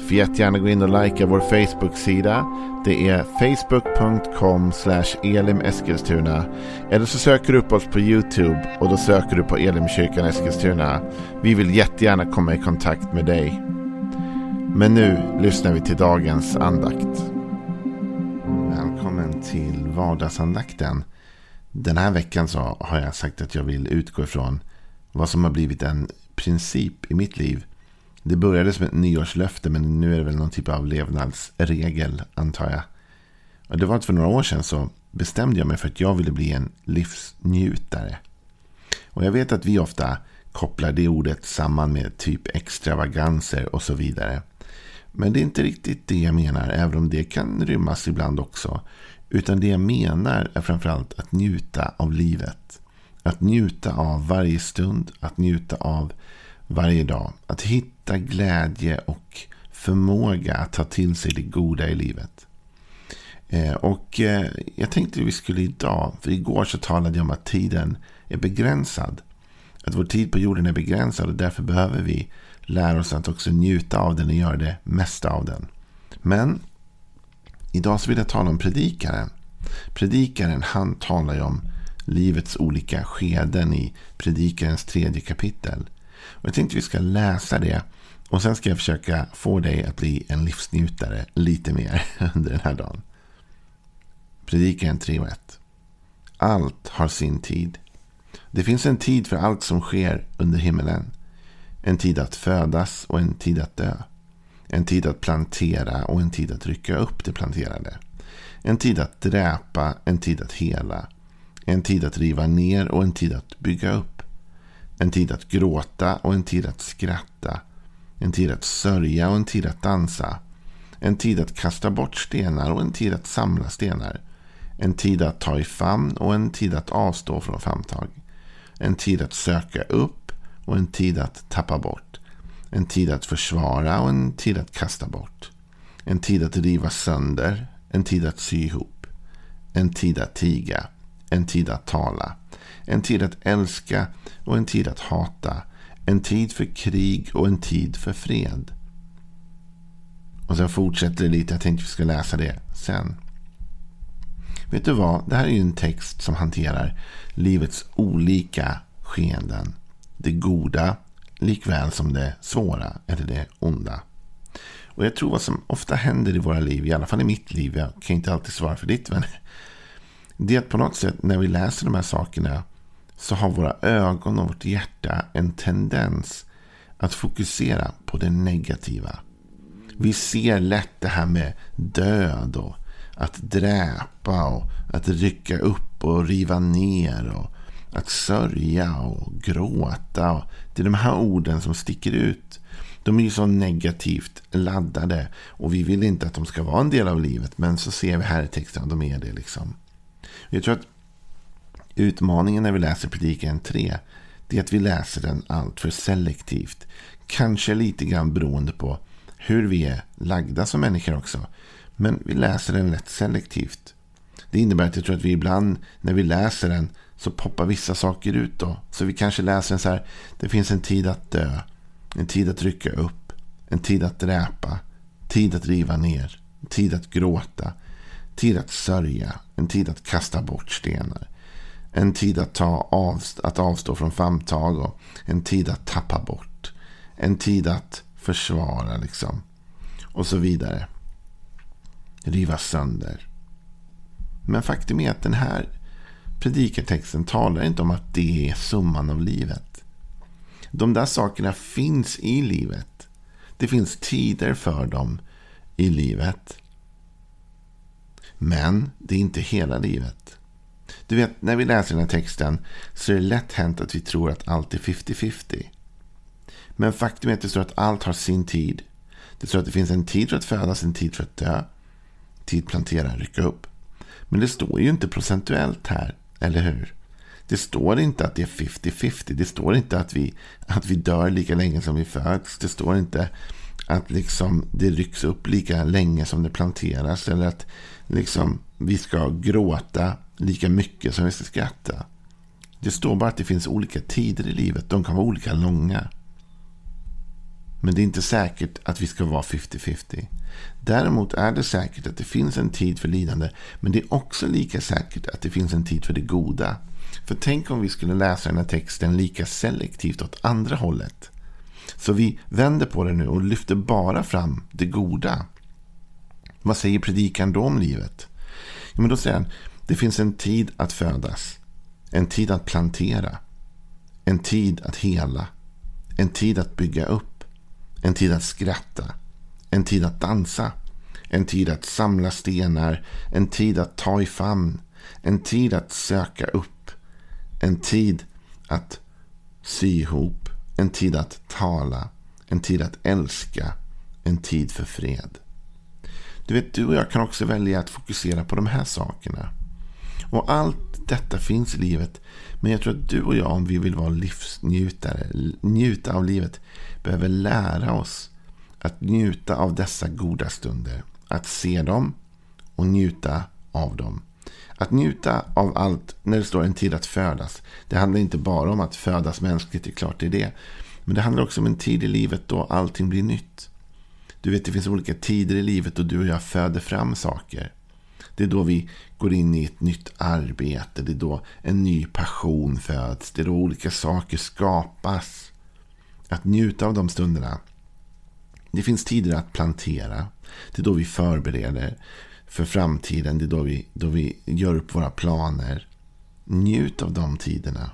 Får jättegärna gå in och likea vår Facebook-sida. Det är facebook.com elimeskilstuna. Eller så söker du upp oss på YouTube och då söker du på Elimkyrkan Eskilstuna. Vi vill jättegärna komma i kontakt med dig. Men nu lyssnar vi till dagens andakt. Välkommen till vardagsandakten. Den här veckan så har jag sagt att jag vill utgå ifrån vad som har blivit en princip i mitt liv det började som ett nyårslöfte men nu är det väl någon typ av levnadsregel antar jag. Och det var att för några år sedan så bestämde jag mig för att jag ville bli en livsnjutare. Och jag vet att vi ofta kopplar det ordet samman med typ extravaganser och så vidare. Men det är inte riktigt det jag menar, även om det kan rymmas ibland också. Utan det jag menar är framförallt att njuta av livet. Att njuta av varje stund, att njuta av varje dag. Att hitta glädje och förmåga att ta till sig det goda i livet. Eh, och eh, jag tänkte att vi skulle idag, för igår så talade jag om att tiden är begränsad. Att vår tid på jorden är begränsad och därför behöver vi lära oss att också njuta av den och göra det mesta av den. Men idag så vill jag tala om predikaren. Predikaren han talar ju om livets olika skeden i predikarens tredje kapitel. Och jag tänkte vi ska läsa det. Och sen ska jag försöka få dig att bli en livsnjutare lite mer under den här dagen. Predikaren 3 och 1. Allt har sin tid. Det finns en tid för allt som sker under himmelen. En tid att födas och en tid att dö. En tid att plantera och en tid att rycka upp det planterade. En tid att dräpa, en tid att hela. En tid att riva ner och en tid att bygga upp. En tid att gråta och en tid att skratta. En tid att sörja och en tid att dansa. En tid att kasta bort stenar och en tid att samla stenar. En tid att ta i famn och en tid att avstå från famntag. En tid att söka upp och en tid att tappa bort. En tid att försvara och en tid att kasta bort. En tid att riva sönder, en tid att sy ihop. En tid att tiga, en tid att tala. En tid att älska och en tid att hata. En tid för krig och en tid för fred. Och sen fortsätter det lite. Jag tänkte vi ska läsa det sen. Vet du vad? Det här är ju en text som hanterar livets olika skeenden. Det goda likväl som det svåra eller det onda. Och jag tror vad som ofta händer i våra liv, i alla fall i mitt liv, jag kan inte alltid svara för ditt, men det är att på något sätt när vi läser de här sakerna så har våra ögon och vårt hjärta en tendens att fokusera på det negativa. Vi ser lätt det här med död och att dräpa och att rycka upp och riva ner och att sörja och gråta. Det är de här orden som sticker ut. De är ju så negativt laddade och vi vill inte att de ska vara en del av livet. Men så ser vi här i texten att de är det. liksom. Jag tror att Utmaningen när vi läser predikan 3 det är att vi läser den alltför selektivt. Kanske lite grann beroende på hur vi är lagda som människor också. Men vi läser den lätt selektivt. Det innebär att jag tror att vi ibland när vi läser den så poppar vissa saker ut då. Så vi kanske läser den så här. Det finns en tid att dö. En tid att rycka upp. En tid att dräpa. Tid att riva ner. Tid att gråta. Tid att sörja. En tid att kasta bort stenar. En tid att, ta av, att avstå från famntag och en tid att tappa bort. En tid att försvara liksom. Och så vidare. Riva sönder. Men faktum är att den här predikartexten talar inte om att det är summan av livet. De där sakerna finns i livet. Det finns tider för dem i livet. Men det är inte hela livet. Du vet, när vi läser den här texten så är det lätt hänt att vi tror att allt är 50-50. Men faktum är att det står att allt har sin tid. Det står att det finns en tid för att födas, en tid för att dö. Tid plantera, rycka upp. Men det står ju inte procentuellt här, eller hur? Det står inte att det är 50-50. Det står inte att vi, att vi dör lika länge som vi föds. Det står inte att liksom det rycks upp lika länge som det planteras. Eller att liksom vi ska gråta lika mycket som vi ska skratta. Det står bara att det finns olika tider i livet. De kan vara olika långa. Men det är inte säkert att vi ska vara 50-50. Däremot är det säkert att det finns en tid för lidande. Men det är också lika säkert att det finns en tid för det goda. För tänk om vi skulle läsa den här texten lika selektivt åt andra hållet. Så vi vänder på det nu och lyfter bara fram det goda. Vad säger predikan då om livet? Ja, men då säger han, det finns en tid att födas. En tid att plantera. En tid att hela. En tid att bygga upp. En tid att skratta. En tid att dansa. En tid att samla stenar. En tid att ta i famn. En tid att söka upp. En tid att sy ihop. En tid att tala. En tid att älska. En tid för fred. Du vet, du och jag kan också välja att fokusera på de här sakerna. Och allt detta finns i livet. Men jag tror att du och jag, om vi vill vara livsnjutare, njuta av livet, behöver lära oss att njuta av dessa goda stunder. Att se dem och njuta av dem. Att njuta av allt när det står en tid att födas. Det handlar inte bara om att födas mänskligt, det är klart det är det. Men det handlar också om en tid i livet då allting blir nytt. Du vet, det finns olika tider i livet då du och jag föder fram saker. Det är då vi går in i ett nytt arbete. Det är då en ny passion föds. Det är då olika saker skapas. Att njuta av de stunderna. Det finns tider att plantera. Det är då vi förbereder för framtiden. Det är då vi, då vi gör upp våra planer. Njut av de tiderna.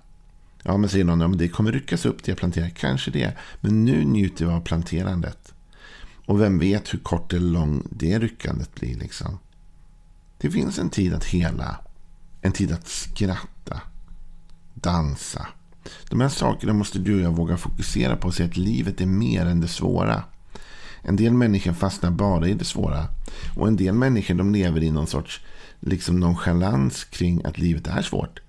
Ja, men säger någon, ja, men det kommer ryckas upp det jag planterar. Kanske det. Men nu njuter vi av planterandet. Och vem vet hur kort eller lång det ryckandet blir. liksom. Det finns en tid att hela. En tid att skratta. Dansa. De här sakerna måste du och jag våga fokusera på och se att livet är mer än det svåra. En del människor fastnar bara i det svåra. Och en del människor de lever i någon sorts liksom nonchalans kring att livet är svårt.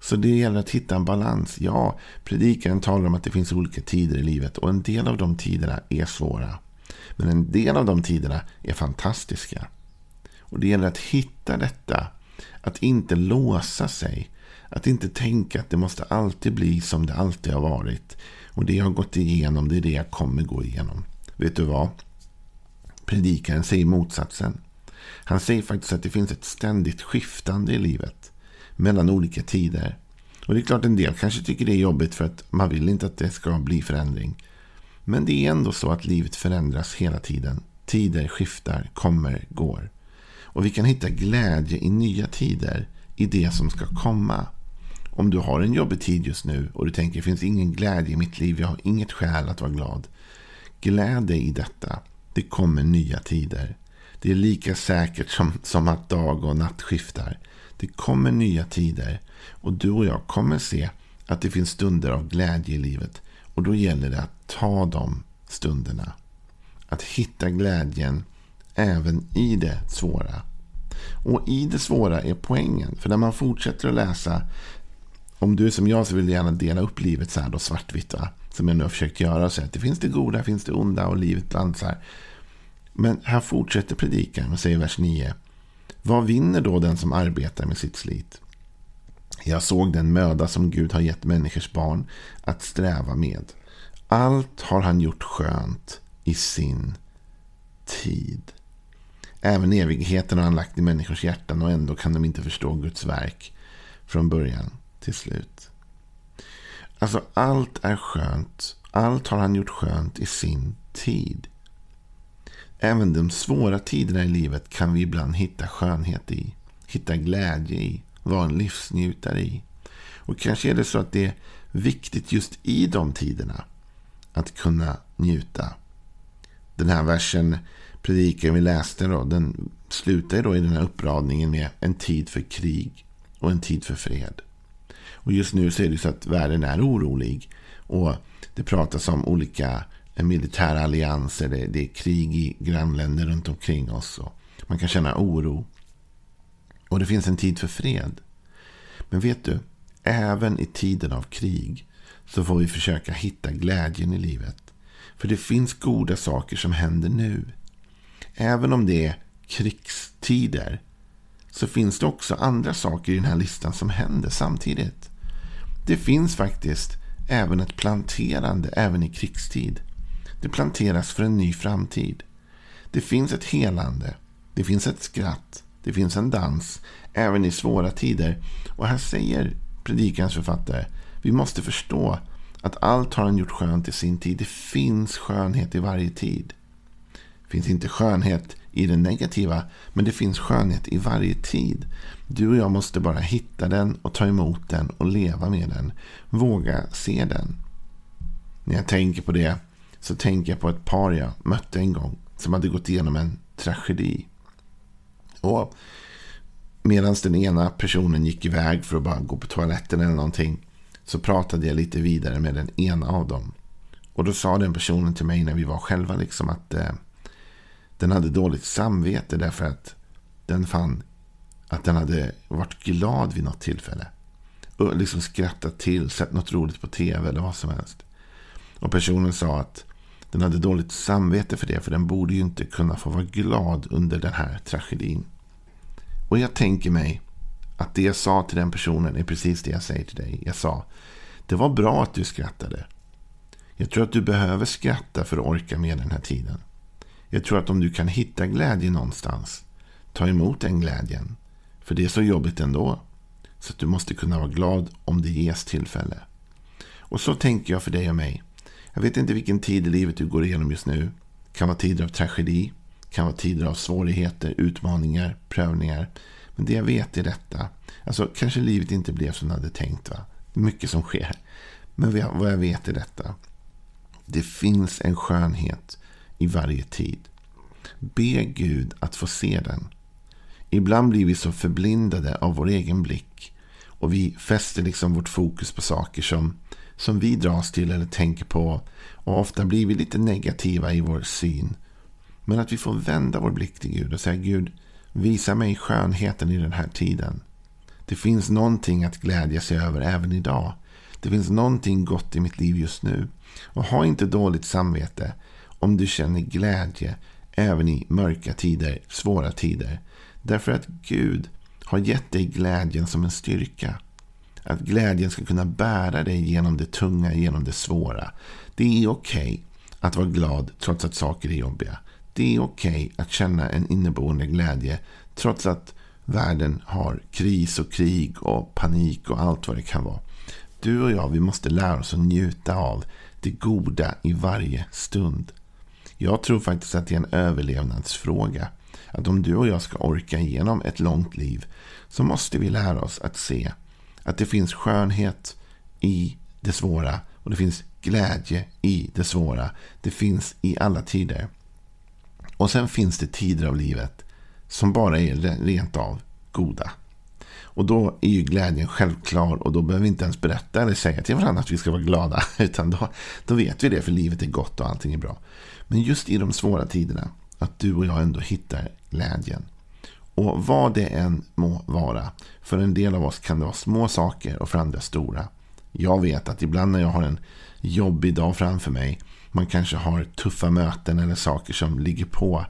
Så det gäller att hitta en balans. Ja, predikaren talar om att det finns olika tider i livet. Och en del av de tiderna är svåra. Men en del av de tiderna är fantastiska. Och det gäller att hitta detta. Att inte låsa sig. Att inte tänka att det måste alltid bli som det alltid har varit. Och det jag har gått igenom, det är det jag kommer gå igenom. Vet du vad? Predikaren säger motsatsen. Han säger faktiskt att det finns ett ständigt skiftande i livet. Mellan olika tider. Och det är klart en del kanske tycker det är jobbigt för att man vill inte att det ska bli förändring. Men det är ändå så att livet förändras hela tiden. Tider skiftar, kommer, går. Och vi kan hitta glädje i nya tider, i det som ska komma. Om du har en jobbig tid just nu och du tänker det finns ingen glädje i mitt liv, jag har inget skäl att vara glad. Gläd dig i detta. Det kommer nya tider. Det är lika säkert som, som att dag och natt skiftar. Det kommer nya tider. Och du och jag kommer se att det finns stunder av glädje i livet. Och då gäller det att ta de stunderna. Att hitta glädjen även i det svåra. Och i det svåra är poängen. För när man fortsätter att läsa. Om du är som jag så vill du gärna dela upp livet så här då svartvitt. Va? Som jag nu har försökt göra. och säga att det finns det goda, finns det onda och livet dansar. Men här fortsätter predikan och säger vers 9. Vad vinner då den som arbetar med sitt slit? Jag såg den möda som Gud har gett människors barn att sträva med. Allt har han gjort skönt i sin tid. Även evigheten har han lagt i människors hjärtan och ändå kan de inte förstå Guds verk från början till slut. Alltså allt är skönt. Allt har han gjort skönt i sin tid. Även de svåra tiderna i livet kan vi ibland hitta skönhet i. Hitta glädje i. Vara en livsnjutare i. Och kanske är det så att det är viktigt just i de tiderna att kunna njuta. Den här versen, predikan vi läste, då, den slutar då i den här uppradningen med en tid för krig och en tid för fred. Och just nu så är det så att världen är orolig. Och det pratas om olika militära allianser. Det, det är krig i grannländer runt omkring oss. Och man kan känna oro. Och det finns en tid för fred. Men vet du, även i tiden av krig så får vi försöka hitta glädjen i livet. För det finns goda saker som händer nu. Även om det är krigstider så finns det också andra saker i den här listan som händer samtidigt. Det finns faktiskt även ett planterande även i krigstid. Det planteras för en ny framtid. Det finns ett helande. Det finns ett skratt. Det finns en dans. Även i svåra tider. Och här säger predikans författare. Vi måste förstå att allt har han gjort skönt i sin tid. Det finns skönhet i varje tid. Det finns inte skönhet i det negativa. Men det finns skönhet i varje tid. Du och jag måste bara hitta den och ta emot den och leva med den. Våga se den. När jag tänker på det så tänker jag på ett par jag mötte en gång. Som hade gått igenom en tragedi. Och medan den ena personen gick iväg för att bara gå på toaletten eller någonting. Så pratade jag lite vidare med den ena av dem. Och då sa den personen till mig när vi var själva liksom att eh, den hade dåligt samvete därför att den fann att den hade varit glad vid något tillfälle. Och liksom skrattat till, sett något roligt på tv eller vad som helst. Och personen sa att den hade dåligt samvete för det. För den borde ju inte kunna få vara glad under den här tragedin. Och jag tänker mig att det jag sa till den personen är precis det jag säger till dig. Jag sa, det var bra att du skrattade. Jag tror att du behöver skratta för att orka med den här tiden. Jag tror att om du kan hitta glädje någonstans, ta emot den glädjen. För det är så jobbigt ändå. Så att du måste kunna vara glad om det ges tillfälle. Och så tänker jag för dig och mig. Jag vet inte vilken tid i livet du går igenom just nu. Det kan vara tider av tragedi. Det kan vara tider av svårigheter, utmaningar, prövningar. Men det jag vet är detta. Alltså kanske livet inte blev som du hade tänkt. Va? Det är mycket som sker. Men vad jag vet är detta. Det finns en skönhet i varje tid. Be Gud att få se den. Ibland blir vi så förblindade av vår egen blick. Och vi fäster liksom vårt fokus på saker som, som vi dras till eller tänker på. Och ofta blir vi lite negativa i vår syn. Men att vi får vända vår blick till Gud och säga Gud, visa mig skönheten i den här tiden. Det finns någonting att glädja sig över även idag. Det finns någonting gott i mitt liv just nu. Och ha inte dåligt samvete om du känner glädje även i mörka tider, svåra tider. Därför att Gud har gett dig glädjen som en styrka. Att glädjen ska kunna bära dig genom det tunga, genom det svåra. Det är okej okay att vara glad trots att saker är jobbiga. Det är okej okay att känna en inneboende glädje trots att världen har kris och krig och panik och allt vad det kan vara. Du och jag, vi måste lära oss att njuta av det goda i varje stund. Jag tror faktiskt att det är en överlevnadsfråga. Att om du och jag ska orka igenom ett långt liv så måste vi lära oss att se att det finns skönhet i det svåra och det finns glädje i det svåra. Det finns i alla tider. Och sen finns det tider av livet som bara är rent av goda. Och då är ju glädjen självklar och då behöver vi inte ens berätta eller säga till varandra att vi ska vara glada. Utan då, då vet vi det för livet är gott och allting är bra. Men just i de svåra tiderna, att du och jag ändå hittar glädjen. Och vad det än må vara. För en del av oss kan det vara små saker och för andra stora. Jag vet att ibland när jag har en jobbig dag framför mig. Man kanske har tuffa möten eller saker som ligger på.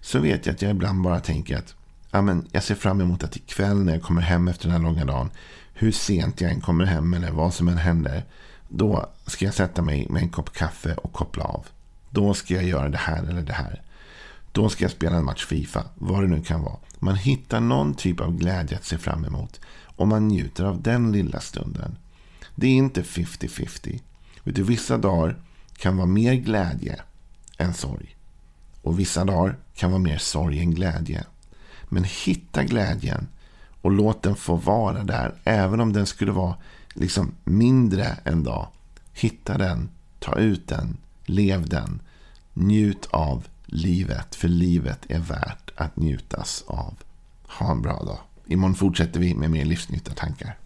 Så vet jag att jag ibland bara tänker att ja, men jag ser fram emot att ikväll när jag kommer hem efter den här långa dagen. Hur sent jag än kommer hem eller vad som än händer. Då ska jag sätta mig med en kopp kaffe och koppla av. Då ska jag göra det här eller det här. Då ska jag spela en match Fifa. Vad det nu kan vara. Man hittar någon typ av glädje att se fram emot. Och man njuter av den lilla stunden. Det är inte 50-50. Vissa dagar kan vara mer glädje än sorg. Och vissa dagar kan vara mer sorg än glädje. Men hitta glädjen och låt den få vara där. Även om den skulle vara liksom mindre en dag. Hitta den, ta ut den, lev den. Njut av livet, för livet är värt att njutas av. Ha en bra dag. Imorgon fortsätter vi med mer livsnytta tankar.